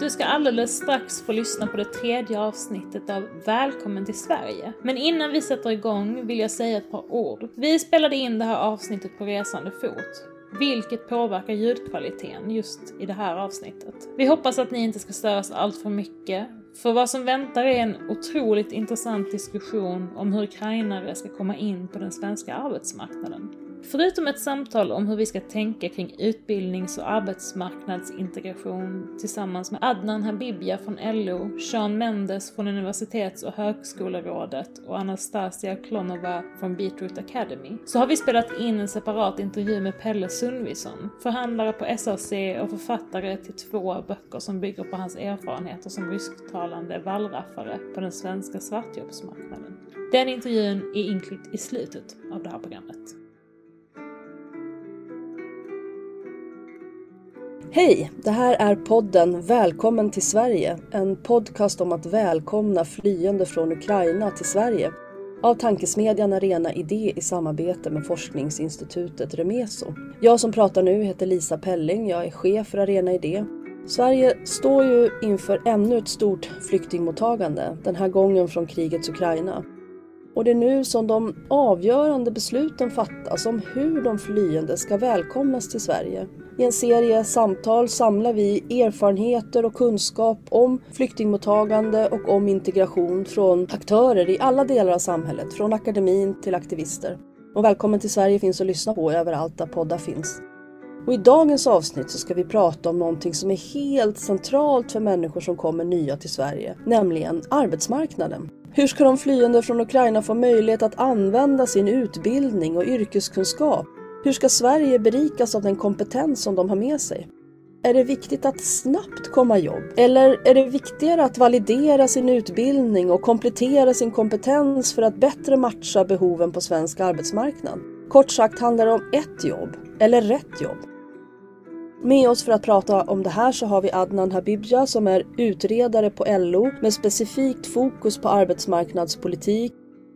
Du ska alldeles strax få lyssna på det tredje avsnittet av Välkommen till Sverige. Men innan vi sätter igång vill jag säga ett par ord. Vi spelade in det här avsnittet på resande fot vilket påverkar ljudkvaliteten just i det här avsnittet. Vi hoppas att ni inte ska störas allt för mycket, för vad som väntar är en otroligt intressant diskussion om hur ukrainare ska komma in på den svenska arbetsmarknaden. Förutom ett samtal om hur vi ska tänka kring utbildnings och arbetsmarknadsintegration tillsammans med Adnan Habibia från LO, Sean Mendes från Universitets och högskolerådet och Anastasia Klonova från Beetroot Academy, så har vi spelat in en separat intervju med Pelle Sundvisson, förhandlare på SAC och författare till två böcker som bygger på hans erfarenheter som rysktalande wallraffare på den svenska svartjobbsmarknaden. Den intervjun är inklippt i slutet av det här programmet. Hej! Det här är podden Välkommen till Sverige. En podcast om att välkomna flyende från Ukraina till Sverige. Av tankesmedjan Arena Idé i samarbete med forskningsinstitutet Remeso. Jag som pratar nu heter Lisa Pelling. Jag är chef för Arena Idé. Sverige står ju inför ännu ett stort flyktingmottagande, den här gången från krigets Ukraina. Och det är nu som de avgörande besluten fattas om hur de flyende ska välkomnas till Sverige. I en serie samtal samlar vi erfarenheter och kunskap om flyktingmottagande och om integration från aktörer i alla delar av samhället, från akademin till aktivister. Och Välkommen till Sverige finns att lyssna på överallt där poddar finns. Och I dagens avsnitt så ska vi prata om någonting som är helt centralt för människor som kommer nya till Sverige, nämligen arbetsmarknaden. Hur ska de flyende från Ukraina få möjlighet att använda sin utbildning och yrkeskunskap hur ska Sverige berikas av den kompetens som de har med sig? Är det viktigt att snabbt komma jobb? Eller är det viktigare att validera sin utbildning och komplettera sin kompetens för att bättre matcha behoven på svensk arbetsmarknad? Kort sagt handlar det om ett jobb, eller rätt jobb. Med oss för att prata om det här så har vi Adnan Habibja som är utredare på LO med specifikt fokus på arbetsmarknadspolitik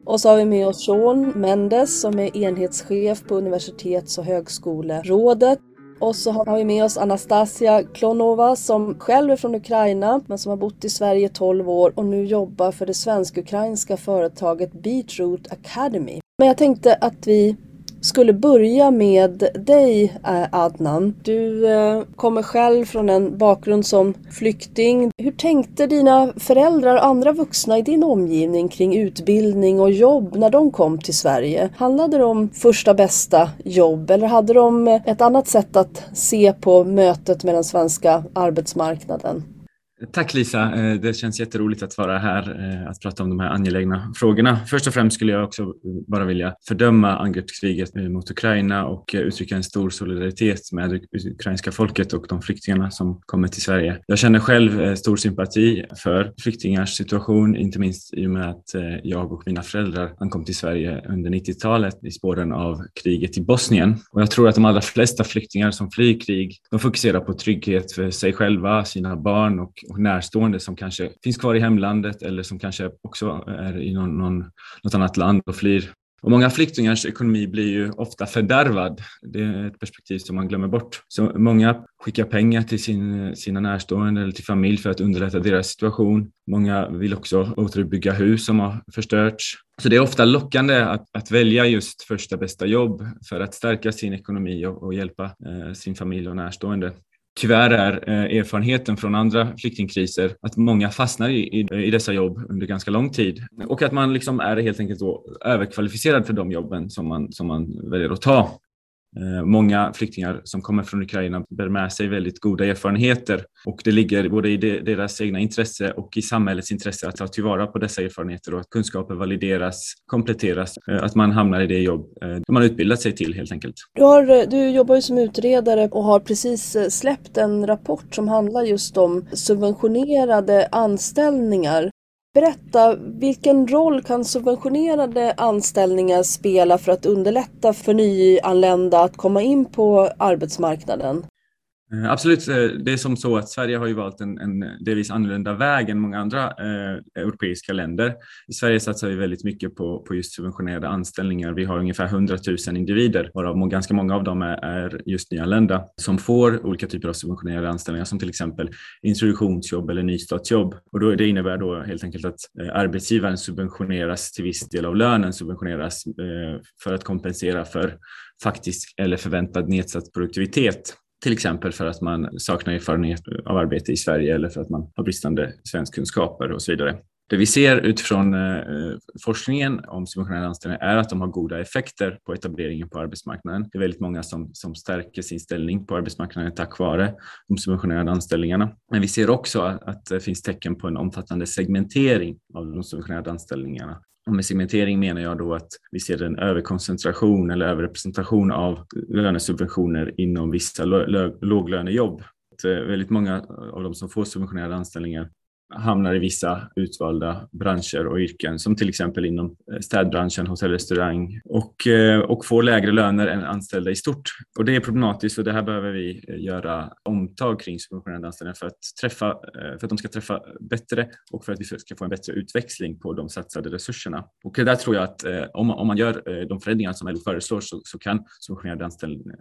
och så har vi med oss Sean Mendes som är enhetschef på Universitets och högskolerådet. Och så har vi med oss Anastasia Klonova som själv är från Ukraina men som har bott i Sverige 12 år och nu jobbar för det svensk-ukrainska företaget Beetroot Academy. Men jag tänkte att vi skulle börja med dig eh, Adnan. Du eh, kommer själv från en bakgrund som flykting. Hur tänkte dina föräldrar och andra vuxna i din omgivning kring utbildning och jobb när de kom till Sverige? Handlade det om första bästa jobb eller hade de ett annat sätt att se på mötet med den svenska arbetsmarknaden? Tack Lisa, eh, det känns jätteroligt att vara här eh, att prata om de här angelägna frågorna. Först och främst skulle jag också eh, bara vilja fördöma angreppskriget mot Ukraina och uttrycka en stor solidaritet med det ukrainska folket och de flyktingarna som kommer till Sverige. Jag känner själv stor sympati för flyktingars situation, inte minst i och med att jag och mina föräldrar ankom till Sverige under 90-talet i spåren av kriget i Bosnien. Och jag tror att de allra flesta flyktingar som flyr krig, de fokuserar på trygghet för sig själva, sina barn och och närstående som kanske finns kvar i hemlandet eller som kanske också är i någon, någon, något annat land och flyr. Och många flyktingars ekonomi blir ju ofta fördärvad. Det är ett perspektiv som man glömmer bort. Så många skickar pengar till sin, sina närstående eller till familj för att underlätta deras situation. Många vill också återuppbygga hus som har förstörts. Så det är ofta lockande att, att välja just första bästa jobb för att stärka sin ekonomi och, och hjälpa eh, sin familj och närstående. Tyvärr är eh, erfarenheten från andra flyktingkriser att många fastnar i, i, i, dessa jobb under ganska lång tid och att man liksom är helt enkelt då överkvalificerad för de jobben som man, som man väljer att ta. Eh, många flyktingar som kommer från Ukraina bär med sig väldigt goda erfarenheter och det ligger både i deras egna intresse och i samhällets intresse att ta tillvara på dessa erfarenheter och att kunskaper valideras, kompletteras, eh, att man hamnar i det jobb eh, man utbildat sig till helt enkelt. Du, har, du jobbar ju som utredare och har precis släppt en rapport som handlar just om subventionerade anställningar Berätta, vilken roll kan subventionerade anställningar spela för att underlätta för nyanlända att komma in på arbetsmarknaden? Eh, absolut, eh, det är som så att Sverige har ju valt en, en delvis annorlunda väg än många andra eh, europeiska länder. I Sverige satsar vi väldigt mycket på, på just subventionerade anställningar. Vi har ungefär 100 000 individer, varav ganska många av dem är, är just nyanlända, som får olika typer av subventionerade anställningar som till exempel introduktionsjobb eller nystartsjobb. Och då, det innebär då helt enkelt att eh, arbetsgivaren subventioneras till viss del av lönen subventioneras eh, för att kompensera för faktisk eller förväntad nedsatt produktivitet till exempel för att man saknar erfarenhet av arbete i Sverige eller för att man har bristande svenskkunskaper och så vidare. Det vi ser utifrån eh, forskningen om subventionerade anställningar är att de har goda effekter på etableringen på arbetsmarknaden. Det är väldigt många som, som stärker sin ställning på arbetsmarknaden tack vare de subventionerade anställningarna. Men vi ser också att det finns tecken på en omfattande segmentering av de subventionerade anställningarna. Och med segmentering menar jag då att vi ser en överkoncentration eller överrepresentation av lönesubventioner inom vissa låglönejobb. Eh, väldigt många av de som får subventionerade anställningar hamnar i vissa utvalda branscher och yrken som till exempel inom eh, städbranschen, hotell och restaurang och, eh, och får lägre löner än anställda i stort. Och det är problematiskt och det här behöver vi eh, göra omtag kring subventionerade anställningar för att, träffa, för att de ska träffa bättre och för att vi ska få en bättre utväxling på de satsade resurserna. Och där tror jag att om, om man gör de förändringar som LO föreslår så, så kan subventionerade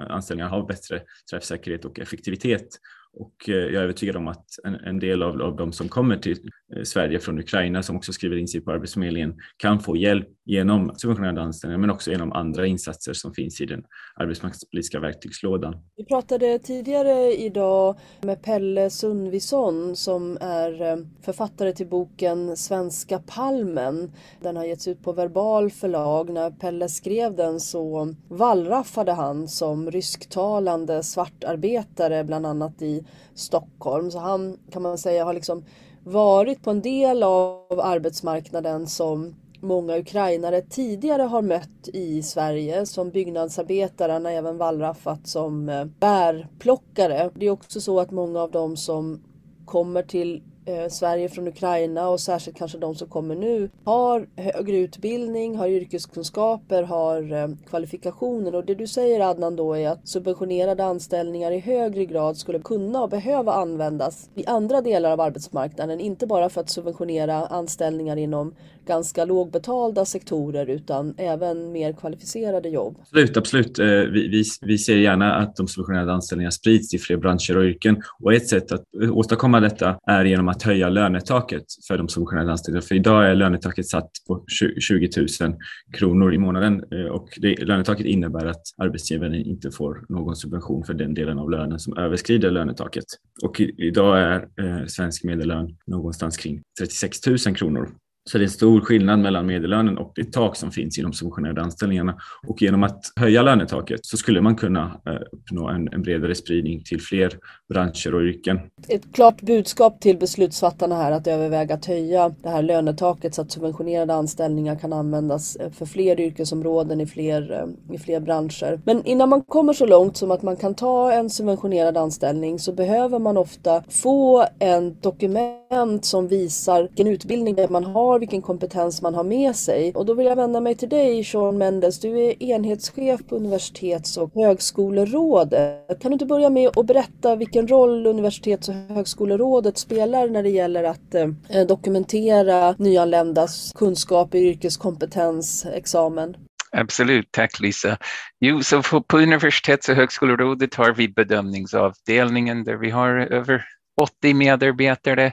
anställningar ha bättre träffsäkerhet och effektivitet och eh, jag är övertygad om att en, en del av, av de som kommer till eh, Sverige från Ukraina som också skriver in sig på Arbetsförmedlingen kan få hjälp genom subventionerade anställningar men också genom andra insatser som finns i den arbetsmarknadspolitiska verktygslådan. Vi pratade tidigare idag med Pelle Sundvisson som är eh, författare till boken Svenska palmen. Den har getts ut på Verbal förlag. När Pelle skrev den så vallraffade han som rysktalande svartarbetare bland annat i Stockholm. Så han kan man säga har liksom varit på en del av arbetsmarknaden som många ukrainare tidigare har mött i Sverige som byggnadsarbetare, han har även wallraffat som eh, bärplockare. Det är också så att många av dem som kommer till eh, Sverige från Ukraina och särskilt kanske de som kommer nu har högre utbildning, har yrkeskunskaper, har eh, kvalifikationer och det du säger Adnan då är att subventionerade anställningar i högre grad skulle kunna och behöva användas i andra delar av arbetsmarknaden, inte bara för att subventionera anställningar inom ganska lågbetalda sektorer utan även mer kvalificerade jobb. Absolut, absolut. Eh, vi, vi, vi ser gärna att de subventionerade anställningarna sprids till fler branscher och yrken och ett sätt att åstadkomma detta är genom att att höja lönetaket för de subventionerade anställda. För idag är lönetaket satt på 20 000 kronor i månaden eh, och det, lönetaket innebär att arbetsgivaren inte får någon subvention för den delen av lönen som överskrider lönetaket. Och idag är eh, svensk medellön någonstans kring 36 000 kronor. Så det är en stor skillnad mellan medellönen och det tak som finns i de subventionerade anställningarna. Och genom att höja lönetaket så skulle man kunna eh, uppnå en, en bredare spridning till fler branscher och yrken. Ett klart budskap till beslutsfattarna här att överväga att höja det här lönetaket så att subventionerade anställningar kan användas eh, för fler yrkesområden i fler, eh, i fler branscher. Men innan man kommer så långt som att man kan ta en subventionerad anställning så behöver man ofta få en dokument som visar vilken utbildning man har har, vilken kompetens man har med sig. Och då vill jag vända mig till dig Sean Mendes. Du är enhetschef på Universitets och högskolerådet. Kan du inte börja med att berätta vilken roll Universitets och högskolerådet spelar när det gäller att eh, dokumentera nyanländas kunskap, yrkeskompetens, examen? Absolut, tack Lisa. Jo, så på Universitets och högskolerådet har vi bedömningsavdelningen där vi har över 80 medarbetare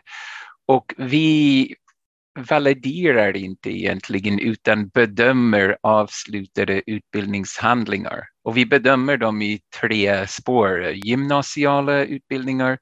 och vi validerar inte egentligen utan bedömer avslutade utbildningshandlingar. Och vi bedömer dem i tre spår, gymnasiala utbildningar,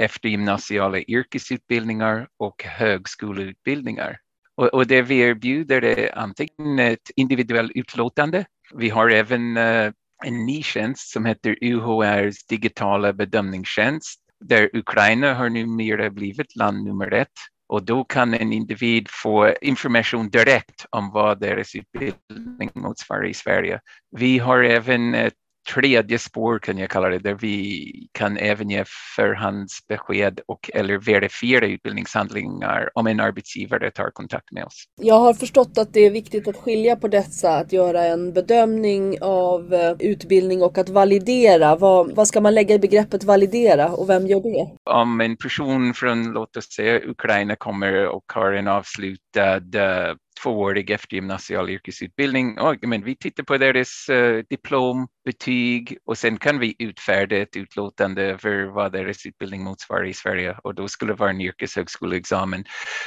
eftergymnasiala yrkesutbildningar och högskoleutbildningar. Och, och det vi erbjuder är antingen ett individuellt utlåtande. Vi har även eh, en ny tjänst som heter UHRs digitala bedömningstjänst där Ukraina har numera blivit land nummer ett och då kan en individ få information direkt om vad deras utbildning motsvarar i Sverige. Vi har även ett tredje spår kan jag kalla det, där vi kan även ge förhandsbesked och eller verifiera utbildningshandlingar om en arbetsgivare tar kontakt med oss. Jag har förstått att det är viktigt att skilja på dessa, att göra en bedömning av eh, utbildning och att validera. Vad, vad ska man lägga i begreppet validera och vem gör det? Om en person från, låt oss säga Ukraina kommer och har en avslutad uh, tvåårig eftergymnasial yrkesutbildning. Och, men vi tittar på deras eh, diplom, betyg och sen kan vi utfärda ett utlåtande över vad deras utbildning motsvarar i Sverige och då skulle det vara en yrkeshögskoleexamen.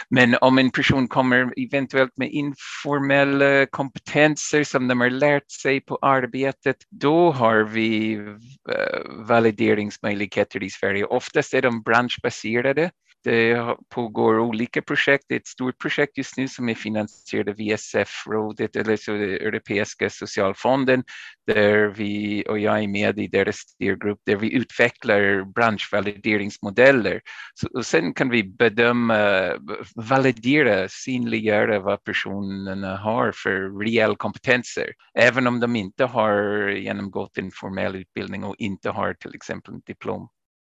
Men om en person kommer eventuellt med informella kompetenser som de har lärt sig på arbetet, då har vi eh, valideringsmöjligheter i Sverige. Oftast är de branschbaserade det pågår olika projekt. Det är ett stort projekt just nu som är finansierat av ISF-rådet, eller så Europeiska socialfonden där vi och jag är med i deras styrgrupp där vi utvecklar branschvalideringsmodeller. Så, och sen kan vi bedöma, validera, synliggöra vad personerna har för reell kompetenser, även om de inte har genomgått en formell utbildning och inte har till exempel en diplom.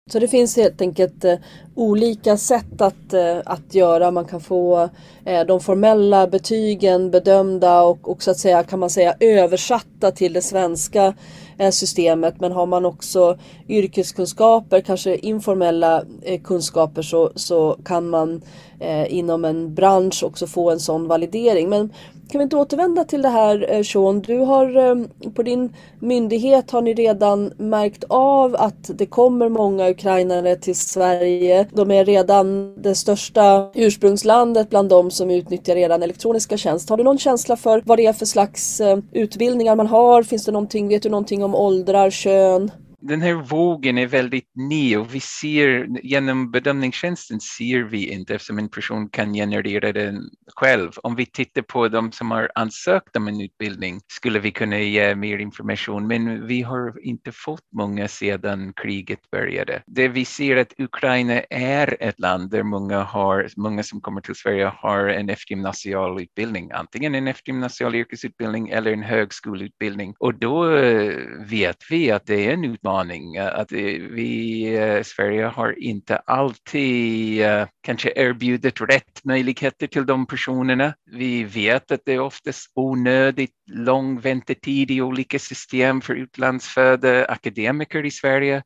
Så det finns helt enkelt eh, olika sätt att, eh, att göra. Man kan få eh, de formella betygen bedömda och, och så att säga kan man säga översatta till det svenska eh, systemet. Men har man också yrkeskunskaper, kanske informella eh, kunskaper så, så kan man eh, inom en bransch också få en sån validering. Men kan vi inte återvända till det här eh, Sean? Du har eh, på din myndighet har ni redan märkt av att det kommer många ukrainare till Sverige. De är redan det största ursprungslandet bland de som utnyttjar redan elektroniska tjänster. Har du någon känsla för vad det är för slags eh, utbildningar man har? Finns det någonting, vet du någonting om åldrar, kön? Den här vågen är väldigt ny och vi ser genom bedömningstjänsten ser vi inte eftersom en person kan generera den själv. Om vi tittar på de som har ansökt om en utbildning skulle vi kunna ge mer information men vi har inte fått många sedan kriget började. Det vi ser att Ukraina är ett land där många, har, många som kommer till Sverige har en eftergymnasial utbildning, antingen en eftergymnasial yrkesutbildning eller en högskoleutbildning och då eh, vet vi att det är en utmaning utmaning. Eh, att vi eh, i Sverige har inte alltid eh, kanske erbjudit rätt möjligheter till de personerna. Vi vet att det är oftast onödigt lång väntetid i olika system för utlandsfödda akademiker i Sverige.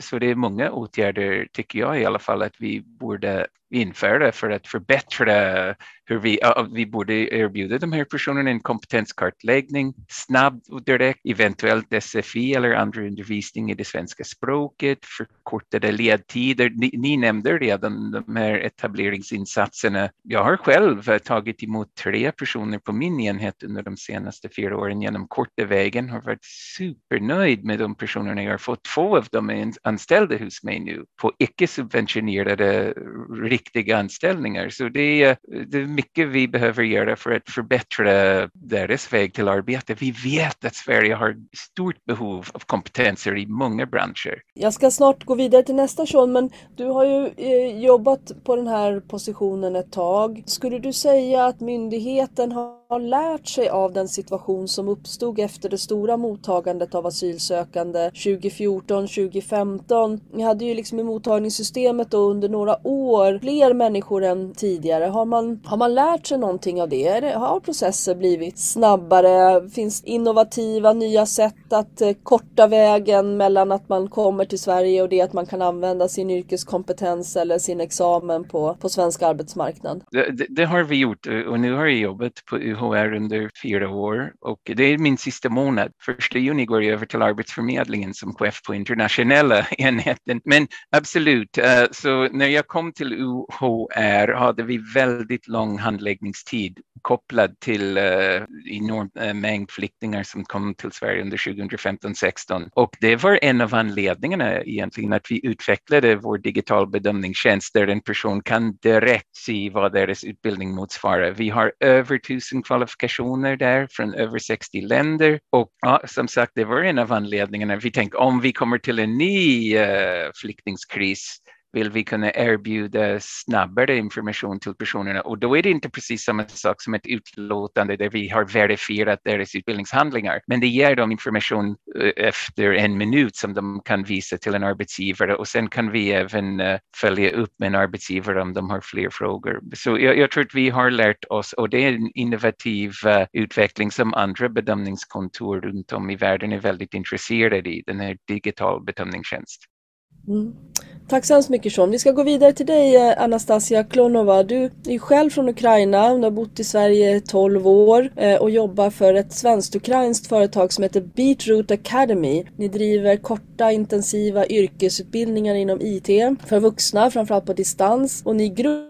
Så det är många åtgärder, tycker jag i alla fall, att vi borde införa för att förbättra hur vi, vi borde erbjuda de här personerna en kompetenskartläggning snabbt och direkt, eventuellt SFI eller andra undervisning i det svenska språket, förkortade ledtider. Ni, ni nämnde redan de här etableringsinsatserna. Jag har själv tagit emot tre personer på min enhet under de senaste fyra åren genom korta vägen, har varit supernöjd med de personerna jag har fått. Två av dem är anställda hos mig nu på icke subventionerade riktiga anställningar. Så det är, det är mycket vi behöver göra för att förbättra deras väg till arbete. Vi vet att Sverige har stort behov av kompetenser i många branscher. Jag ska snart gå vidare till nästa Sean, men du har ju eh, jobbat på den här positionen ett tag. Skulle du säga att myndigheten har har lärt sig av den situation som uppstod efter det stora mottagandet av asylsökande 2014, 2015? Ni hade ju liksom i mottagningssystemet då under några år fler människor än tidigare. Har man, har man lärt sig någonting av det? Har processer blivit snabbare? Finns innovativa nya sätt att eh, korta vägen mellan att man kommer till Sverige och det att man kan använda sin yrkeskompetens eller sin examen på, på svensk arbetsmarknad? Det, det, det har vi gjort eh, och nu har jag jobbat på UHR under fyra år och det är min sista månad. Första juni går jag över till Arbetsförmedlingen som chef på internationella enheten. Men absolut, eh, så när jag kom till UHR hade vi väldigt lång handläggningstid kopplad till eh, enorm eh, mängd flyktingar som kom till Sverige under 2015-16. Och det var en av anledningarna egentligen att vi utvecklade vår digital bedömningstjänst där en person kan direkt se vad deras utbildning motsvarar. Vi har över tusen kvalifikationer där från över 60 länder och ja, som sagt, det var en av anledningarna. Vi tänkte om vi kommer till en ny eh, flyktingskris vill vi kunna erbjuda snabbare information till personerna och då är det inte precis samma sak som ett utlåtande där vi har verifierat deras utbildningshandlingar, men det ger dem information eh, efter en minut som de kan visa till en arbetsgivare och sen kan vi även eh, följa upp med en arbetsgivare om de har fler frågor. Så jag, jag tror att vi har lärt oss och det är en innovativ eh, utveckling som andra bedömningskontor runt om i världen är väldigt intresserade i, den här digital bedömningstjänst. Mm. Tack så hemskt mycket Sean. Vi ska gå vidare till dig eh, Anastasia Klonova. Du är själv från Ukraina, du har bott i Sverige 12 år eh, och jobbar för ett svenskt-ukrainskt företag som heter Beatroot Academy. Ni driver korta intensiva yrkesutbildningar inom IT för vuxna, framförallt på distans. Och ni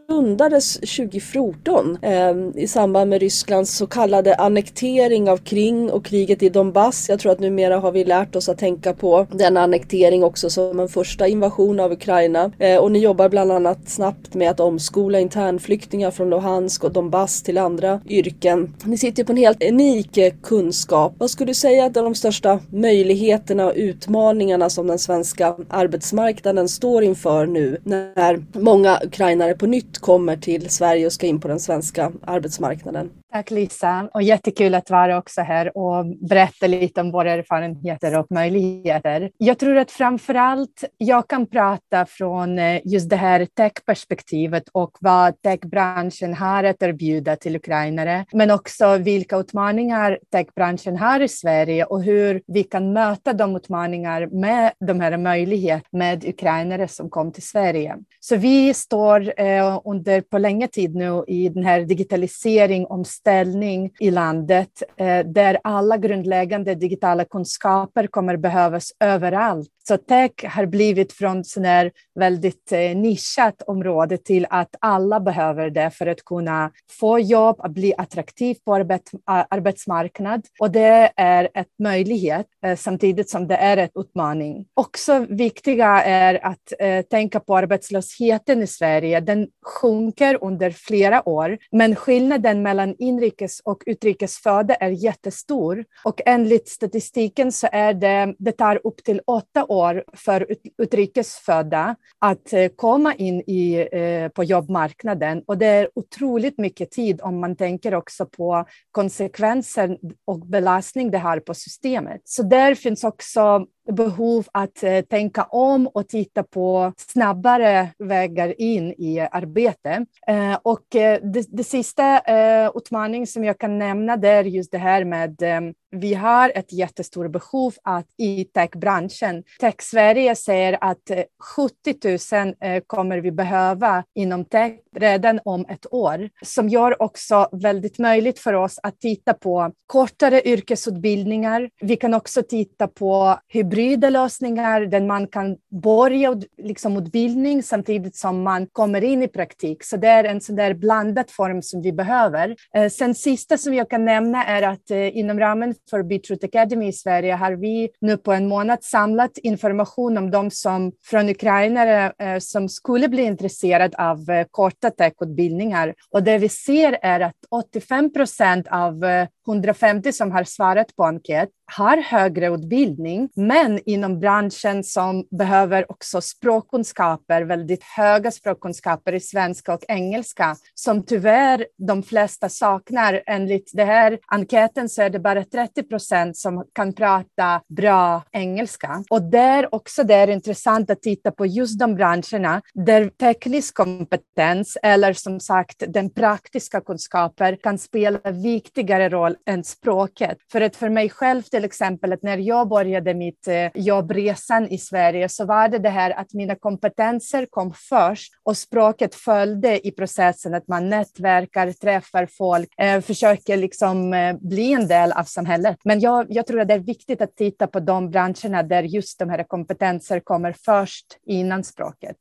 grundades 2014 eh, i samband med Rysslands så kallade annektering av Krim och kriget i Donbass. Jag tror att numera har vi lärt oss att tänka på den annektering också som en första invasion av Ukraina. Eh, och ni jobbar bland annat snabbt med att omskola internflyktingar från Luhansk och Donbass till andra yrken. Ni sitter på en helt unik eh, kunskap. Vad skulle du säga är de största möjligheterna och utmaningarna som den svenska arbetsmarknaden står inför nu när många ukrainare på nytt kommer till Sverige och ska in på den svenska arbetsmarknaden? Tack Lisa och jättekul att vara också här och berätta lite om våra erfarenheter och möjligheter. Jag tror att framför allt jag kan prata från eh, just det här techperspektivet och vad techbranschen har att erbjuda till ukrainare, men också vilka utmaningar techbranschen har i Sverige och hur vi kan möta de utmaningar med de här möjligheterna med ukrainare som kom till Sverige. Så vi står eh, under på länge tid nu i den här digitalisering om ställning i landet eh, där alla grundläggande digitala kunskaper kommer behövas överallt så tech har blivit från sån väldigt eh, nischat område till att alla behöver det för att kunna få jobb, att bli attraktiv på arbet, arbetsmarknad. Och det är en möjlighet eh, samtidigt som det är en utmaning. Också viktiga är att eh, tänka på arbetslösheten i Sverige. Den sjunker under flera år, men skillnaden mellan inrikes och utrikesfödda är jättestor. Och enligt statistiken så är det, det tar upp till åtta år för utrikesfödda att eh, komma in i, eh, på jobbmarknaden. Och det är otroligt mycket tid om man tänker också på konsekvenser och belastning det har på systemet. Så där finns också behov att eh, tänka om och titta på snabbare vägar in i arbete. Eh, och eh, det, det sista eh, utmaning som jag kan nämna det är just det här med eh, vi har ett jättestort behov att i techbranschen. Tech Sverige säger att eh, 70 000 eh, kommer vi behöva inom tech redan om ett år, som gör också väldigt möjligt för oss att titta på kortare yrkesutbildningar. Vi kan också titta på hybrida lösningar där man kan börja liksom utbildning samtidigt som man kommer in i praktik. Så det är en sån där blandad form som vi behöver. Eh, sen sista som jag kan nämna är att inom ramen för Beatroot Academy i Sverige har vi nu på en månad samlat information om de som från Ukraina eh, som skulle bli intresserade av eh, korta techutbildningar. Och det vi ser är att 85 procent av eh, 150 som har svarat på enkät har högre utbildning, men inom branschen som behöver också språkkunskaper, väldigt höga språkkunskaper i svenska och engelska, som tyvärr de flesta saknar. Enligt den här enkäten så är det bara 30 procent som kan prata bra engelska. Och där också det är intressant att titta på just de branscherna där teknisk kompetens eller som sagt den praktiska kunskaper kan spela viktigare roll än språket. För att för mig själv till exempel att när jag började mitt eh, jobbresan i Sverige så var det det här att mina kompetenser kom först och språket följde i processen att man nätverkar, träffar folk, eh, försöker liksom eh, bli en del av samhället. Men jag, jag tror att det är viktigt att titta på de branscherna där just de här kompetenser kommer först innan språket.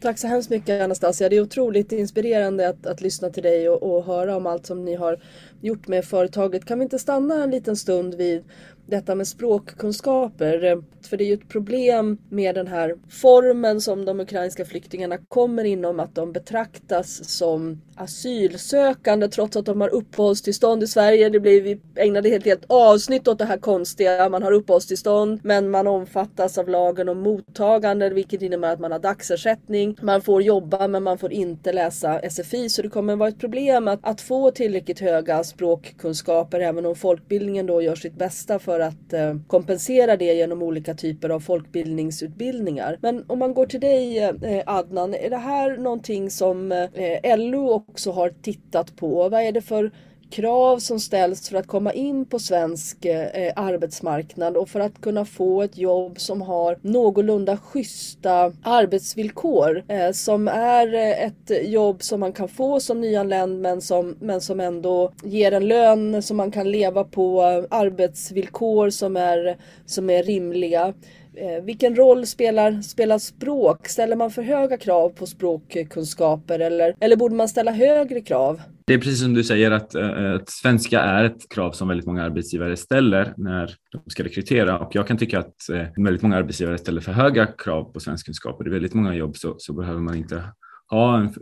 Tack så hemskt mycket Anastasia. Det är otroligt inspirerande att, att lyssna till dig och, och höra om allt som ni har gjort med företaget. Kan vi inte stanna en liten stund vid detta med språkkunskaper. Eh, för det är ju ett problem med den här formen som de ukrainska flyktingarna kommer inom, att de betraktas som asylsökande trots att de har uppehållstillstånd i Sverige. Det blir, vi ägnade ett helt avsnitt åt det här konstiga. Man har uppehållstillstånd men man omfattas av lagen om mottagande vilket innebär att man har dagsersättning. Man får jobba men man får inte läsa SFI så det kommer vara ett problem att, att få tillräckligt höga språkkunskaper även om folkbildningen då gör sitt bästa för att eh, kompensera det genom olika typer av folkbildningsutbildningar. Men om man går till dig eh, Adnan, är det här någonting som eh, LO också har tittat på? Vad är det för krav som ställs för att komma in på svensk eh, eh, arbetsmarknad och för att kunna få ett jobb som har någorlunda schyssta arbetsvillkor eh, som är eh, ett jobb som man kan få som nyanländ men som, men som ändå ger en lön som man kan leva på, eh, arbetsvillkor som är, som är rimliga. Eh, vilken roll spelar, spelar språk? Ställer man för höga krav på språkkunskaper eller, eller borde man ställa högre krav? Det är precis som du säger att, eh, att svenska är ett krav som väldigt många arbetsgivare ställer när de ska rekrytera och jag kan tycka att eh, väldigt många arbetsgivare ställer för höga krav på svenskkunskaper. I väldigt många jobb så, så behöver man inte ha en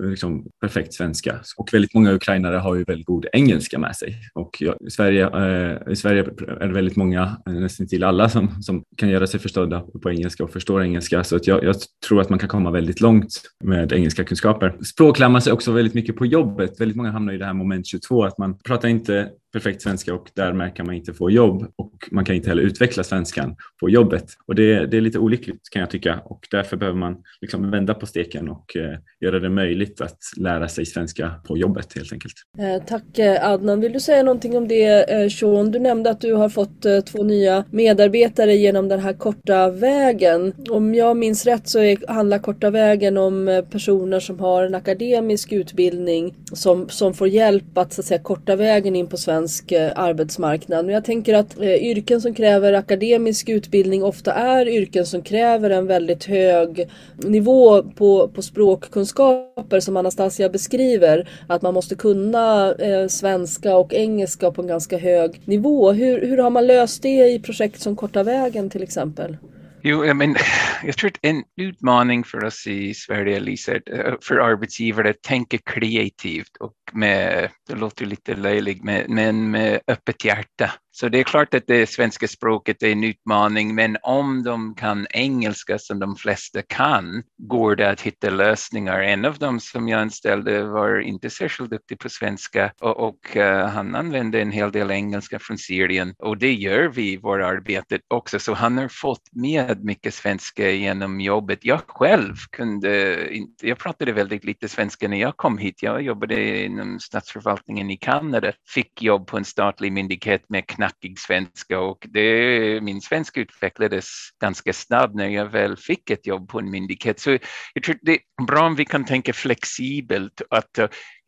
liksom, perfekt svenska. Och väldigt många ukrainare har ju väldigt god engelska med sig. Och ja, i, Sverige, eh, I Sverige är det väldigt många, eh, nästan till alla, som, som kan göra sig förstådda på engelska och förstår engelska. Så att jag, jag tror att man kan komma väldigt långt med engelska kunskaper. Språk lär man sig också väldigt mycket på jobbet. Väldigt många hamnar i det här moment 22, att man pratar inte perfekt svenska och därmed kan man inte få jobb och man kan inte heller utveckla svenskan på jobbet. Och det, det är lite olyckligt kan jag tycka och därför behöver man liksom vända på steken och eh, göra det möjligt att lära sig svenska på jobbet helt enkelt. Eh, tack eh, Adnan. Vill du säga någonting om det eh, Sean? Du nämnde att du har fått eh, två nya medarbetare genom den här korta vägen. Om jag minns rätt så är, handlar korta vägen om eh, personer som har en akademisk utbildning som, som får hjälp att, så att säga, korta vägen in på svenska svensk eh, arbetsmarknad. Men jag tänker att eh, yrken som kräver akademisk utbildning ofta är yrken som kräver en väldigt hög nivå på, på språkkunskaper som Anastasia beskriver. Att man måste kunna eh, svenska och engelska på en ganska hög nivå. Hur, hur har man löst det i projekt som Korta vägen till exempel? Jo, jag, men, jag tror att en utmaning för oss i Sverige, Lisa, eh, för arbetsgivare att tänka kreativt och med, det låter lite löjligt, men med öppet hjärta. Så det är klart att det svenska språket är en utmaning, men om de kan engelska som de flesta kan går det att hitta lösningar. En av dem som jag anställde var inte särskilt duktig på svenska och, och uh, han använde en hel del engelska från Syrien och det gör vi i vårt arbete också. Så han har fått med mycket svenska genom jobbet. Jag själv kunde inte, jag pratade väldigt lite svenska när jag kom hit. Jag jobbade inom statsförvaltningen i Kanada, fick jobb på en statlig myndighet med knackig svenska och det, min svenska utvecklades ganska snabbt när jag väl fick ett jobb på en myndighet. Så jag tror det är bra om vi kan tänka flexibelt att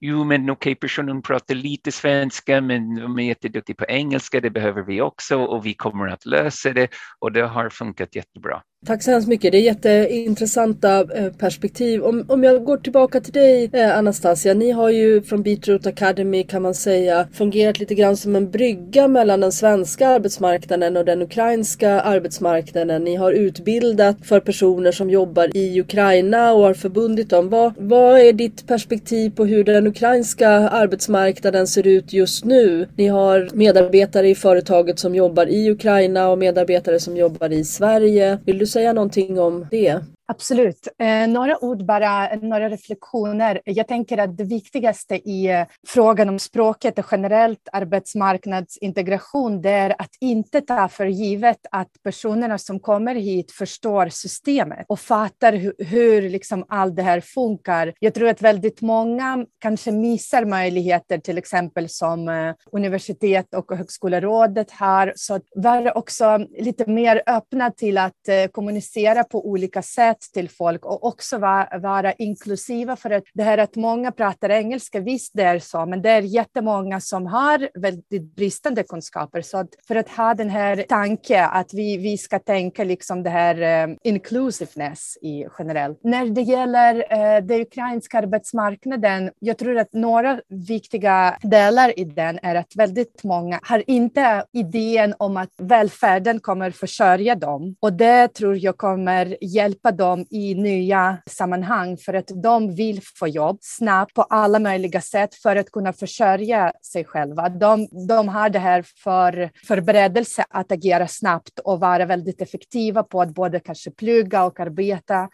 jo men okej, okay, personen pratar lite svenska men de är jätteduktiga på engelska, det behöver vi också och vi kommer att lösa det och det har funkat jättebra. Tack så hemskt mycket. Det är jätteintressanta eh, perspektiv. Om, om jag går tillbaka till dig eh, Anastasia. Ni har ju från Beatroot Academy kan man säga fungerat lite grann som en brygga mellan den svenska arbetsmarknaden och den ukrainska arbetsmarknaden. Ni har utbildat för personer som jobbar i Ukraina och har förbundit dem. Vad, vad är ditt perspektiv på hur den ukrainska arbetsmarknaden ser ut just nu? Ni har medarbetare i företaget som jobbar i Ukraina och medarbetare som jobbar i Sverige. Vill du säga någonting om det? Absolut. Eh, några ord bara, några reflektioner. Jag tänker att det viktigaste i eh, frågan om språket och generellt arbetsmarknadsintegration det är att inte ta för givet att personerna som kommer hit förstår systemet och fattar hur, hur liksom allt det här funkar. Jag tror att väldigt många kanske missar möjligheter, till exempel som eh, universitet och högskolerådet har, så att vara också lite mer öppna till att eh, kommunicera på olika sätt till folk och också vara, vara inklusiva. För att det här att många pratar engelska, visst det är så, men det är jättemånga som har väldigt bristande kunskaper. Så att för att ha den här tanken att vi, vi ska tänka liksom det här uh, inclusiveness i generellt. När det gäller uh, den ukrainska arbetsmarknaden, jag tror att några viktiga delar i den är att väldigt många har inte idén om att välfärden kommer försörja dem och det tror jag kommer hjälpa dem dem i nya sammanhang för att de vill få jobb snabbt på alla möjliga sätt för att kunna försörja sig själva. De, de har det här för förberedelse att agera snabbt och vara väldigt effektiva på att både kanske plugga och arbeta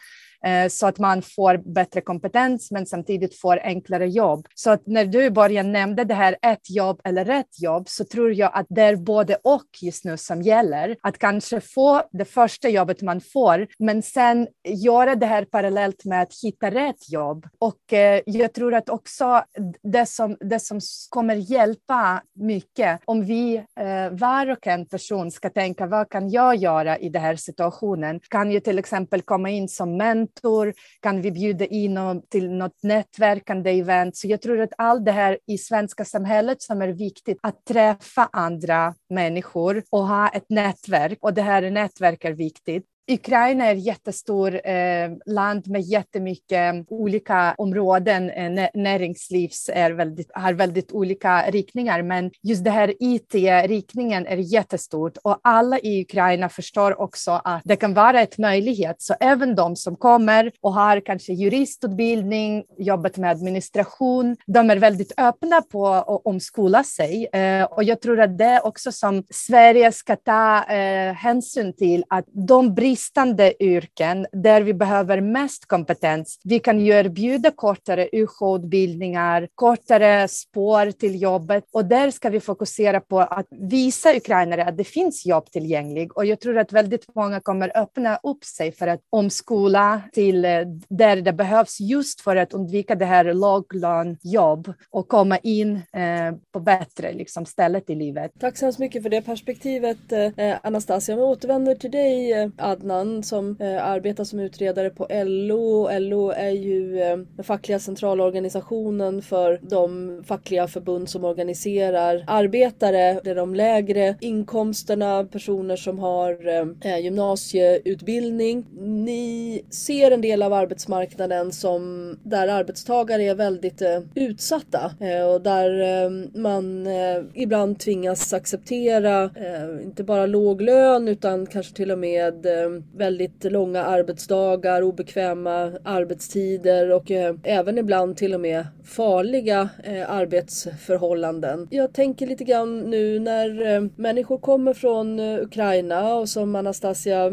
Eh, så att man får bättre kompetens men samtidigt får enklare jobb. Så att när du i början nämnde det här ett jobb eller rätt jobb så tror jag att det är både och just nu som gäller. Att kanske få det första jobbet man får men sen göra det här parallellt med att hitta rätt jobb. Och eh, jag tror att också det som, det som kommer hjälpa mycket om vi eh, var och en person ska tänka vad kan jag göra i den här situationen kan ju till exempel komma in som mentor mentor? Kan vi bjuda in till något nätverkande event? Så jag tror att allt det här i svenska samhället som är viktigt, att träffa andra människor och ha ett nätverk. Och det här nätverket är viktigt. Ukraina är ett jättestort eh, land med jättemycket olika områden. Eh, näringslivs är väldigt, har väldigt olika riktningar, men just det här IT-riktningen är jättestort och alla i Ukraina förstår också att det kan vara ett möjlighet. Så även de som kommer och har kanske juristutbildning, jobbat med administration, de är väldigt öppna på att omskola sig. Eh, och jag tror att det är också som Sverige ska ta eh, hänsyn till att de brister bristande yrken där vi behöver mest kompetens. Vi kan ju erbjuda kortare UH-utbildningar, kortare spår till jobbet och där ska vi fokusera på att visa ukrainare att det finns jobb tillgängligt och jag tror att väldigt många kommer öppna upp sig för att omskola till eh, där det behövs just för att undvika det här låglönjobb och komma in eh, på bättre liksom, stället i livet. Tack så hemskt mycket för det perspektivet eh, Anastasia. Jag återvänder till dig eh, Adnan Adnan som eh, arbetar som utredare på LO. LO är ju eh, den fackliga centralorganisationen för de fackliga förbund som organiserar arbetare. Det är de lägre inkomsterna, personer som har eh, eh gymnasieutbildning. Ni ser en del av arbetsmarknaden som där arbetstagare är väldigt eh, utsatta eh, och där eh, man eh, ibland tvingas acceptera eh, inte bara låg lön utan kanske till och med Eh, väldigt långa arbetsdagar, obekväma arbetstider och eh, även ibland till och med farliga eh, arbetsförhållanden. Jag tänker lite grann nu när människor kommer från Ukraina och som Anastasia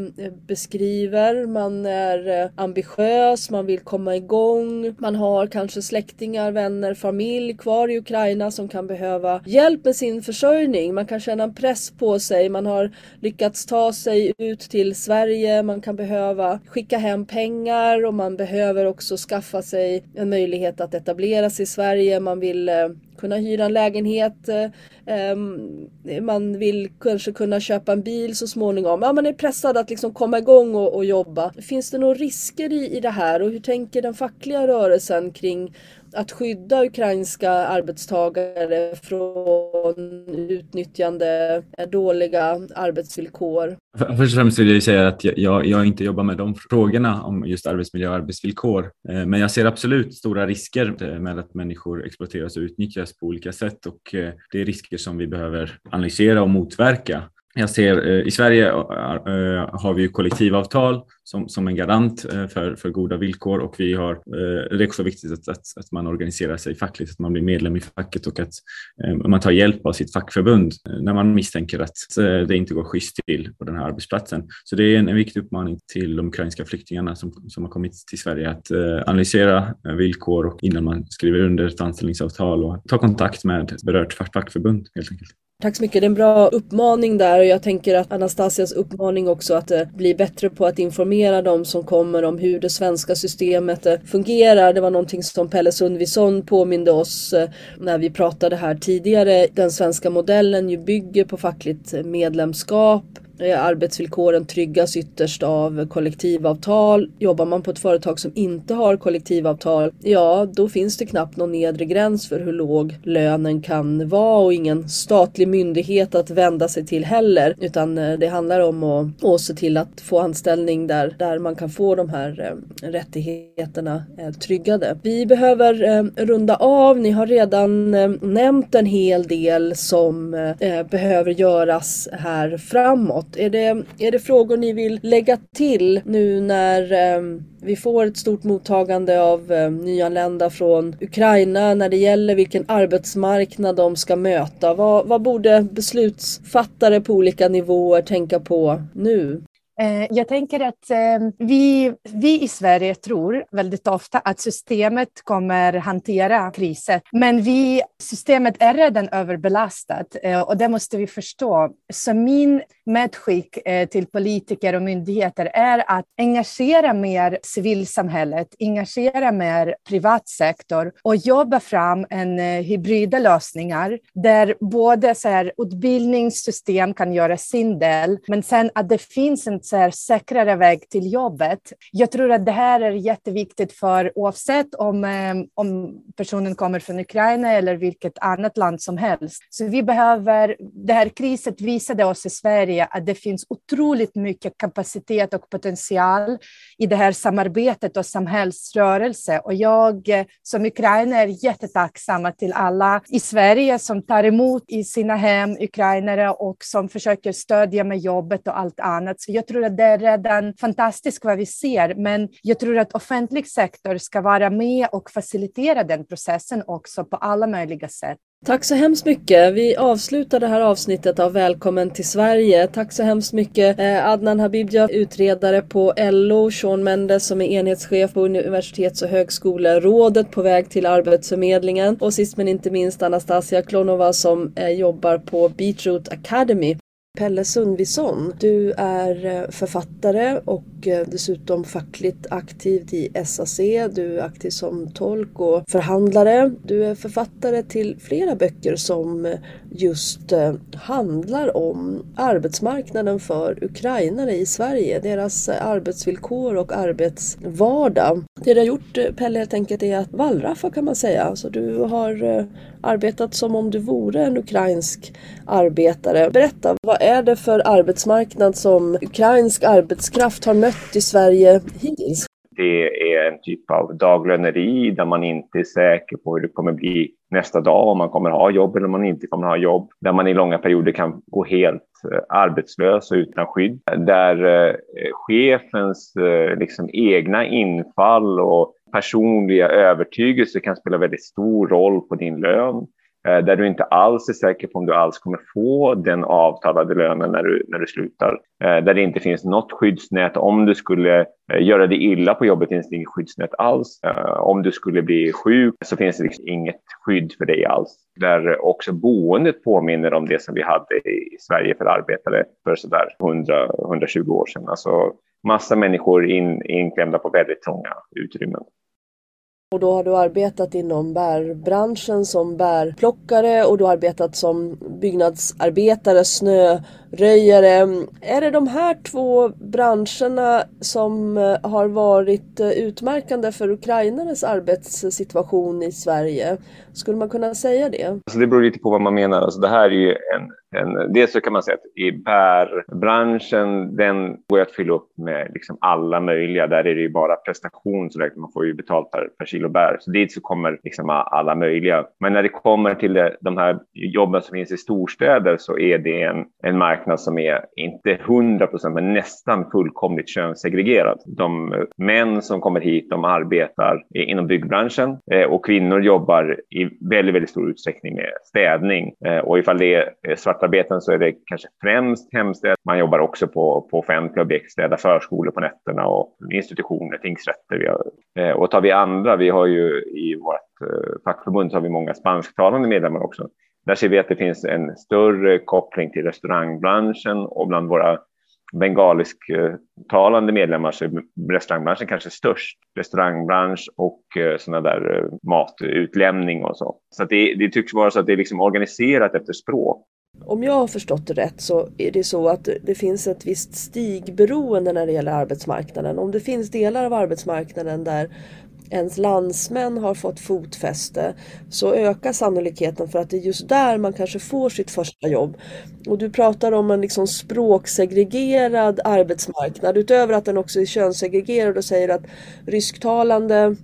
beskriver, man är ambitiös, man vill komma igång, man har kanske släktingar, vänner, familj kvar i Ukraina som kan behöva hjälp med sin försörjning. Man kan känna en press på sig, man har lyckats ta sig ut till Sverige Sverige, man kan behöva skicka hem pengar och man behöver också skaffa sig en möjlighet att etablera sig i Sverige. Man vill eh, kunna hyra en lägenhet, ehm, man vill kanske kunna köpa en bil så småningom. Ja, man är pressad att liksom komma igång och, och jobba. Finns det några risker i, i det här och hur tänker den fackliga rörelsen kring att skydda ukrainska arbetstagare från utnyttjande, dåliga arbetsvillkor. Först och främst vill jag säga att jag, jag inte jobbar med de frågorna om just arbetsmiljö och arbetsvillkor. Eh, men jag ser absolut stora risker eh, med att människor exploateras och utnyttjas på olika sätt och eh, det är risker som vi behöver analysera och motverka. Jag ser eh, i Sverige eh, eh, har vi kollektivavtal som, som en garant för, för goda villkor och vi har, det är också viktigt att, att, att man organiserar sig fackligt, att man blir medlem i facket och att man tar hjälp av sitt fackförbund när man misstänker att det inte går schysst till på den här arbetsplatsen. Så det är en, en viktig uppmaning till de ukrainska flyktingarna som, som har kommit till Sverige att analysera villkor och innan man skriver under ett anställningsavtal och ta kontakt med berört fackförbund helt enkelt. Tack så mycket, det är en bra uppmaning där och jag tänker att Anastasias uppmaning också att eh, bli bättre på att informera de som kommer om hur det svenska systemet eh, fungerar. Det var någonting som Pelle Sundvisson påminde oss eh, när vi pratade här tidigare. Den svenska modellen ju bygger på fackligt medlemskap Eh, arbetsvillkoren tryggas ytterst av kollektivavtal. Jobbar man på ett företag som inte har kollektivavtal, ja då finns det knappt någon nedre gräns för hur låg lönen kan vara och ingen statlig myndighet att vända sig till heller. Utan eh, det handlar om att, att se till att få anställning där, där man kan få de här eh, rättigheterna tryggade. Vi behöver runda av. Ni har redan nämnt en hel del som behöver göras här framåt. Är det, är det frågor ni vill lägga till nu när eh, vi får ett stort mottagande av eh, nyanlända från Ukraina när det gäller vilken arbetsmarknad de ska möta. Vad, vad borde beslutsfattare på olika nivåer tänka på nu? Eh, jag tänker att eh, vi, vi i Sverige tror väldigt ofta att systemet kommer hantera kriser. Men vi, systemet är redan överbelastat eh, och det måste vi förstå. Så min medskick till politiker och myndigheter är att engagera mer civilsamhället, engagera mer privat sektor och jobba fram en hybrida lösningar där både så här, utbildningssystem kan göra sin del, men sen att det finns en så här, säkrare väg till jobbet. Jag tror att det här är jätteviktigt för oavsett om, eh, om personen kommer från Ukraina eller vilket annat land som helst. Så vi behöver, det här kriset visade oss i Sverige att det finns otroligt mycket kapacitet och potential i det här samarbetet och samhällsrörelse. Och jag eh, som ukrainare är jättetacksam till alla i Sverige som tar emot i sina hem ukrainare och som försöker stödja med jobbet och allt annat. Så jag tror tror att det är redan fantastiskt vad vi ser, men jag tror att offentlig sektor ska vara med och facilitera den processen också på alla möjliga sätt. Tack så hemskt mycket. Vi avslutar det här avsnittet av Välkommen till Sverige. Tack så hemskt mycket eh, Adnan Habibja, utredare på LO, Sean Mendes som är enhetschef på Universitets och högskolerådet på väg till Arbetsförmedlingen och sist men inte minst Anastasia Klonova som eh, jobbar på Beatroot Academy. Pelle Sundvisson, du är eh, författare och eh, dessutom fackligt aktiv i SAC. Du är aktiv som tolk och förhandlare. Du är författare till flera böcker som eh, just handlar om arbetsmarknaden för ukrainare i Sverige, deras arbetsvillkor och arbetsvardag. Det du har gjort Pelle helt enkelt är att wallraffa kan man säga. så du har arbetat som om du vore en ukrainsk arbetare. Berätta, vad är det för arbetsmarknad som ukrainsk arbetskraft har mött i Sverige hittills? Det är en typ av daglöneri där man inte är säker på hur det kommer bli nästa dag, om man kommer ha jobb eller om man inte kommer ha jobb. Där man i långa perioder kan gå helt eh, arbetslös och utan skydd. Där eh, chefens eh, liksom, egna infall och personliga övertygelse kan spela väldigt stor roll på din lön. Eh, där du inte alls är säker på om du alls kommer få den avtalade lönen när du, när du slutar. Eh, där det inte finns något skyddsnät. Om du skulle eh, göra dig illa på jobbet finns det inget skyddsnät alls. Om du skulle bli sjuk så finns det liksom inget skydd för dig alls. Där också boendet påminner om det som vi hade i Sverige för arbetare för sådär 100-120 år sedan. Alltså massa människor in, inklämda på väldigt trånga utrymmen. Och då har du arbetat inom bärbranschen som bärplockare och du har arbetat som byggnadsarbetare, snöröjare. Är det de här två branscherna som eh, har varit eh, utmärkande för ukrainares arbetssituation i Sverige? Skulle man kunna säga det? Alltså det beror lite på vad man menar. Alltså det här är ju en en, dels så kan man säga att i bärbranschen, den går att fylla upp med liksom alla möjliga. Där är det ju bara prestation, så man får ju betalt per, per kilo bär. Så dit så kommer liksom alla möjliga. Men när det kommer till det, de här jobben som finns i storstäder så är det en, en marknad som är inte 100 procent, men nästan fullkomligt könssegregerad. De män som kommer hit, de arbetar inom byggbranschen eh, och kvinnor jobbar i väldigt, väldigt stor utsträckning med städning. Eh, och ifall det är svarta svartarbeten så är det kanske främst hemstäd. Man jobbar också på, på offentliga objekt, städar förskolor på nätterna och institutioner, tingsrätter. Vi har, eh, och tar vi andra, vi har ju i vårt eh, fackförbund så har vi många spansktalande medlemmar också. Där ser vi att det finns en större koppling till restaurangbranschen och bland våra bengalisktalande eh, medlemmar så är restaurangbranschen kanske störst. Restaurangbransch och sådana där matutlämning och så. Så det, det tycks vara så att det är liksom organiserat efter språk. Om jag har förstått det rätt så är det så att det finns ett visst stigberoende när det gäller arbetsmarknaden. Om det finns delar av arbetsmarknaden där ens landsmän har fått fotfäste så ökar sannolikheten för att det är just där man kanske får sitt första jobb. Och du pratar om en liksom språksegregerad arbetsmarknad utöver att den också är könssegregerad och säger att rysktalande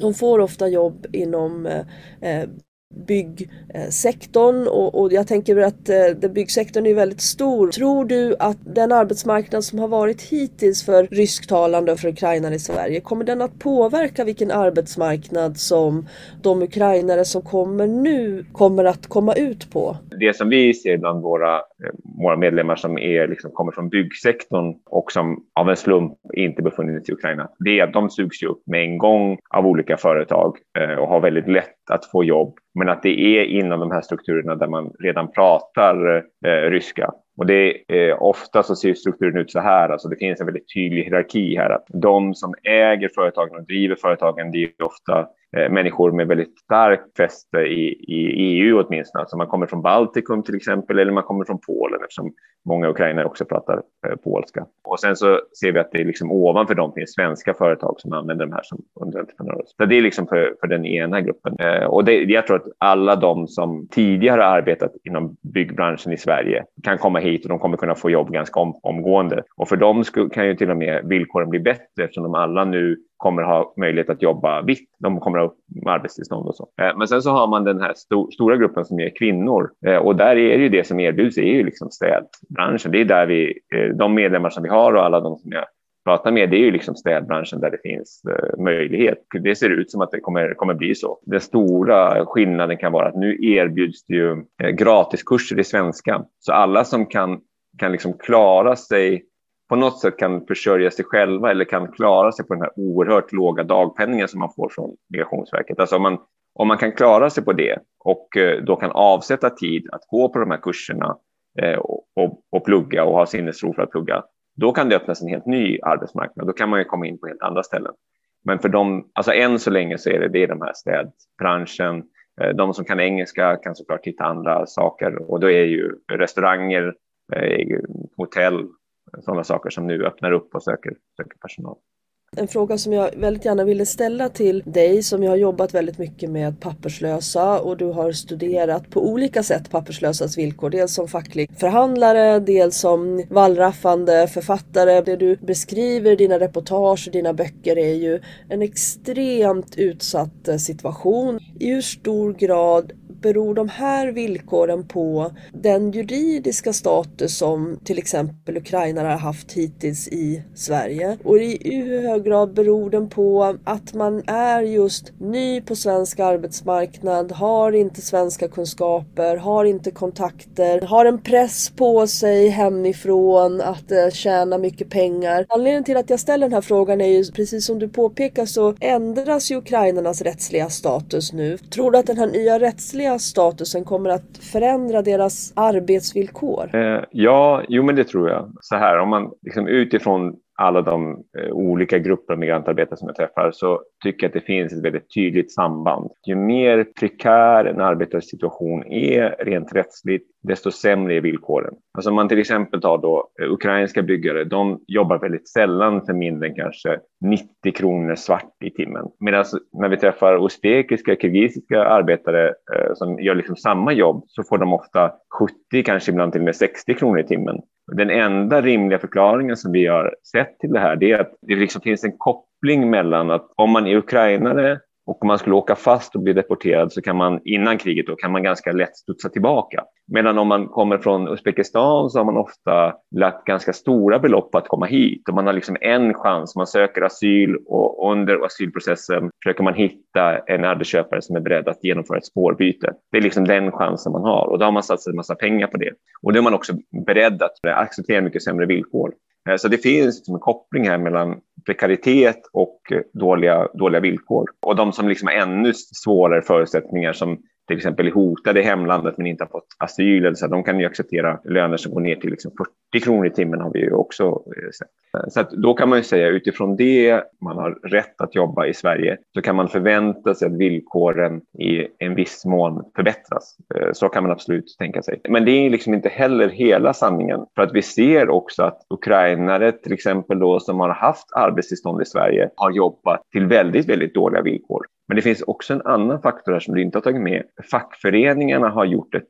de får ofta jobb inom eh, eh byggsektorn och, och, jag tänker att eh, byggsektorn är väldigt stor. Tror du att den arbetsmarknad som har varit hittills för rysktalande och för ukrainare i Sverige, kommer den att påverka vilken arbetsmarknad som de ukrainare som kommer nu kommer att komma ut på? Det som vi ser bland våra, eh, våra medlemmar som är, liksom, kommer från byggsektorn och som av en slump inte befunnit sig i Ukraina, det är att de sugs upp med en gång av olika företag eh, och har väldigt lätt att få jobb men att det är inom de här strukturerna där man redan pratar eh, ryska. Och det eh, ofta så ser strukturen ut så här, alltså det finns en väldigt tydlig hierarki här. Att de som äger företagen och driver företagen, det är ofta Eh, människor med väldigt starkt fäste i, i EU åtminstone. Alltså man kommer från Baltikum till exempel eller man kommer från Polen eftersom många ukrainare också pratar eh, polska. Och sen så ser vi att det är liksom ovanför dem finns svenska företag som använder de här som underentreprenörer. Så det är liksom för, för den ena gruppen. Eh, och det, jag tror att alla de som tidigare arbetat inom byggbranschen i Sverige kan komma hit och de kommer kunna få jobb ganska om, omgående. Och för dem kan ju till och med villkoren bli bättre eftersom de alla nu kommer ha möjlighet att jobba vitt. De kommer ha arbetstillstånd och så. Eh, men sen så har man den här sto stora gruppen som är kvinnor eh, och där är det ju det som erbjuds är ju liksom städbranschen. Det är där vi, eh, de medlemmar som vi har och alla de som jag pratar med, det är ju liksom städbranschen där det finns eh, möjlighet. Det ser ut som att det kommer, kommer bli så. Den stora skillnaden kan vara att nu erbjuds det ju eh, gratiskurser i svenska. Så alla som kan, kan liksom klara sig på något sätt kan försörja sig själva eller kan klara sig på den här oerhört låga dagpenningen som man får från Migrationsverket. Alltså om man, om man kan klara sig på det och eh, då kan avsätta tid att gå på de här kurserna eh, och, och, och plugga och ha sinnesro för att plugga, då kan det öppnas en helt ny arbetsmarknad. Då kan man ju komma in på helt andra ställen. Men för dem, alltså än så länge så är det, det är de här städbranschen. Eh, de som kan engelska kan såklart hitta andra saker och då är ju restauranger, eh, hotell sådana saker som nu öppnar upp och söker, söker personal. En fråga som jag väldigt gärna ville ställa till dig som jag har jobbat väldigt mycket med papperslösa och du har studerat på olika sätt papperslösas villkor. Dels som facklig förhandlare, dels som wallraffande författare. Det du beskriver i dina reportage och dina böcker är ju en extremt utsatt eh, situation. I hur stor grad beror de här villkoren på den juridiska status som till exempel ukrainare har haft hittills i Sverige? Och i hur hög grad beror den på att man är just ny på svensk arbetsmarknad, har inte svenska kunskaper, har inte kontakter, har en press på sig hemifrån att eh, tjäna mycket pengar. Anledningen till att jag ställer den här frågan är ju precis som du påpekar så ändras ju ukrainarnas rättsliga status nu. Tror du att den här nya rättsliga statusen kommer att förändra deras arbetsvillkor? Eh, ja, jo men det tror jag. Så här, om man liksom utifrån alla de eh, olika grupper av migrantarbetare som jag träffar så tycker jag att det finns ett väldigt tydligt samband. Ju mer prekär en arbetares situation är rent rättsligt, desto sämre är villkoren. Alltså om man till exempel tar då eh, ukrainska byggare, de jobbar väldigt sällan för mindre än kanske 90 kronor svart i timmen. Medan när vi träffar uzbekiska, kirgisiska arbetare eh, som gör liksom samma jobb så får de ofta 70, kanske ibland till och med 60 kronor i timmen. Den enda rimliga förklaringen som vi har sett till det här är att det liksom finns en koppling mellan att om man är ukrainare och om man skulle åka fast och bli deporterad så kan man innan kriget då kan man ganska lätt studsa tillbaka. Medan om man kommer från Uzbekistan så har man ofta lagt ganska stora belopp på att komma hit och man har liksom en chans. Man söker asyl och under asylprocessen försöker man hitta en arbetsköpare som är beredd att genomföra ett spårbyte. Det är liksom den chansen man har och då har man satsat en massa pengar på det. Och då är man också beredd att acceptera mycket sämre villkor. Eh, så det finns liksom en koppling här mellan prekaritet och eh, dåliga, dåliga villkor. Och de som liksom har ännu svårare förutsättningar som till exempel är hotade i hemlandet men inte har fått asyl. så de kan ju acceptera löner som går ner till liksom 40 kronor i timmen har vi ju också eh, sett. Så att då kan man ju säga utifrån det man har rätt att jobba i Sverige så kan man förvänta sig att villkoren i en viss mån förbättras. Eh, så kan man absolut tänka sig. Men det är liksom inte heller hela sanningen för att vi ser också att ukrainare till exempel då som har haft arbetstillstånd i Sverige har jobbat till väldigt, väldigt dåliga villkor. Men det finns också en annan faktor här som du inte har tagit med. Fackföreningarna har gjort ett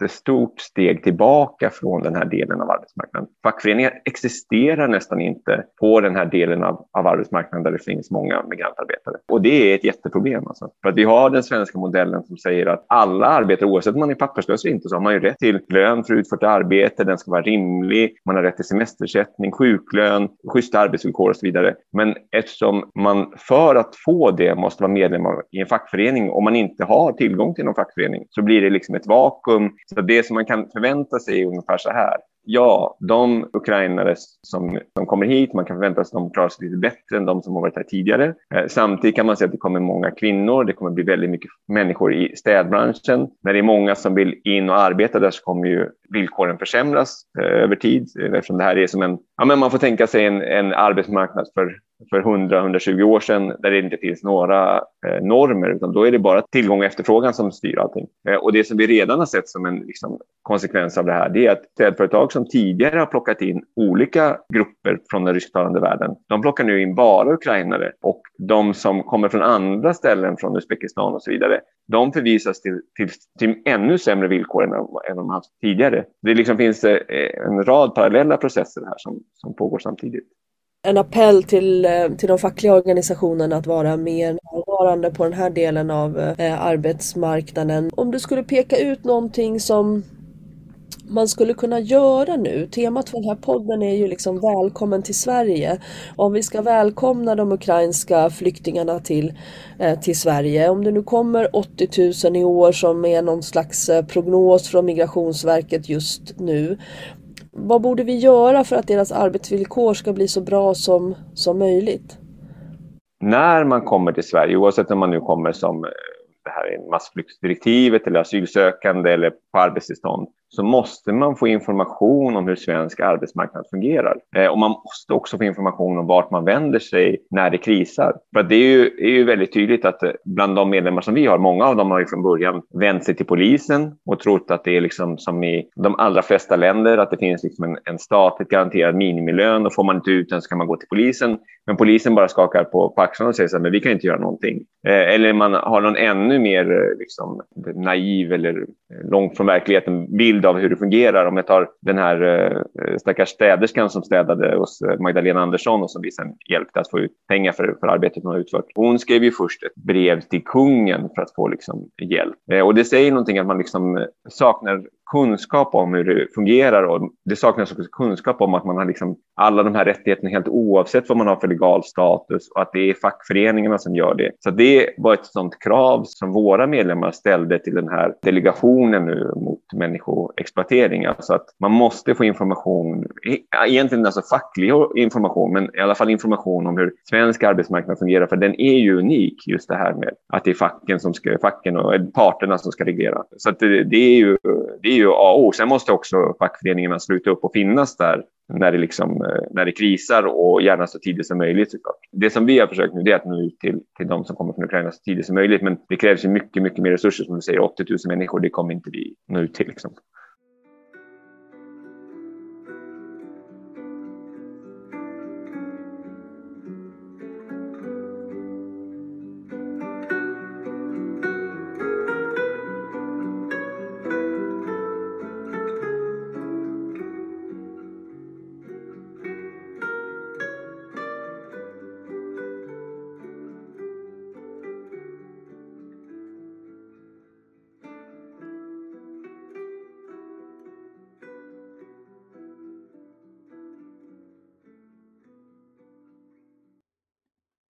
jättestort steg tillbaka från den här delen av arbetsmarknaden. Fackföreningar existerar nästan inte på den här delen av, av arbetsmarknaden där det finns många migrantarbetare. Och det är ett jätteproblem. Alltså. För att vi har den svenska modellen som säger att alla arbetare, oavsett om man är papperslös eller inte, så har man ju rätt till lön för utfört arbete, den ska vara rimlig, man har rätt till semestersättning, sjuklön, schyssta arbetsvillkor och så vidare. Men eftersom man för att få det måste vara medlem i en fackförening, om man inte har tillgång till någon fackförening, så blir det liksom ett vakuum. Så det som man kan förvänta sig är ungefär så här ja, de ukrainare som, som kommer hit, man kan förvänta sig att de klarar sig lite bättre än de som har varit här tidigare. Eh, samtidigt kan man säga att det kommer många kvinnor, det kommer bli väldigt mycket människor i städbranschen. När det är många som vill in och arbeta där så kommer ju villkoren försämras eh, över tid eh, eftersom det här är som en, ja men man får tänka sig en, en arbetsmarknad för för 100-120 år sedan där det inte finns några eh, normer utan då är det bara tillgång och efterfrågan som styr allting. Eh, och det som vi redan har sett som en liksom, konsekvens av det här det är att städföretag som tidigare har plockat in olika grupper från den rysktalande världen, de plockar nu in bara ukrainare och de som kommer från andra ställen från Uzbekistan och så vidare, de förvisas till, till, till ännu sämre villkor än, än de haft tidigare. Det liksom finns eh, en rad parallella processer här som, som pågår samtidigt en appell till, eh, till de fackliga organisationerna att vara mer närvarande på den här delen av eh, arbetsmarknaden. Om du skulle peka ut någonting som man skulle kunna göra nu. Temat för den här podden är ju liksom välkommen till Sverige. Om vi ska välkomna de ukrainska flyktingarna till, eh, till Sverige. Om det nu kommer 80 000 i år som är någon slags eh, prognos från Migrationsverket just nu. Vad borde vi göra för att deras arbetsvillkor ska bli så bra som, som möjligt? När man kommer till Sverige, oavsett om man nu kommer som eh, det här är massflyktsdirektivet eller asylsökande eller på arbetstillstånd, så måste man få information om hur svensk arbetsmarknad fungerar. Eh, och man måste också få information om vart man vänder sig när det krisar. För det är ju, är ju väldigt tydligt att eh, bland de medlemmar som vi har, många av dem har ju från början vänt sig till polisen och trott att det är liksom som i de allra flesta länder, att det finns liksom en, en statligt garanterad minimilön och får man inte ut den så kan man gå till polisen. Men polisen bara skakar på, på axlarna och säger så här, men vi kan inte göra någonting. Eh, eller man har någon ännu mer eh, liksom, naiv eller eh, långt från verkligheten bild av hur det fungerar. Om jag tar den här eh, stackars städerskan som städade hos eh, Magdalena Andersson och som vi sen hjälpte att få ut pengar för, för arbetet hon har utfört. Hon skrev ju först ett brev till kungen för att få liksom, hjälp. Eh, och det säger någonting att man liksom eh, saknar kunskap om hur det fungerar och det saknas också kunskap om att man har liksom alla de här rättigheterna helt oavsett vad man har för legal status och att det är fackföreningarna som gör det. Så det var ett sådant krav som våra medlemmar ställde till den här delegationen nu mot människoexploatering. Alltså att man måste få information, egentligen alltså facklig information, men i alla fall information om hur svensk arbetsmarknad fungerar, för den är ju unik, just det här med att det är facken, som ska, facken och parterna som ska reglera. Så det, det, är ju, det är ju A och O. Sen måste också fackföreningarna sluta upp och finnas där när det, liksom, eh, när det krisar och gärna så tidigt som möjligt såklart. Det som vi har försökt nu är att nå ut till, till de som kommer från Ukraina så tidigt som möjligt. Men det krävs ju mycket, mycket mer resurser. Som du säger, 80 000 människor, det kommer inte vi nå ut till. Liksom.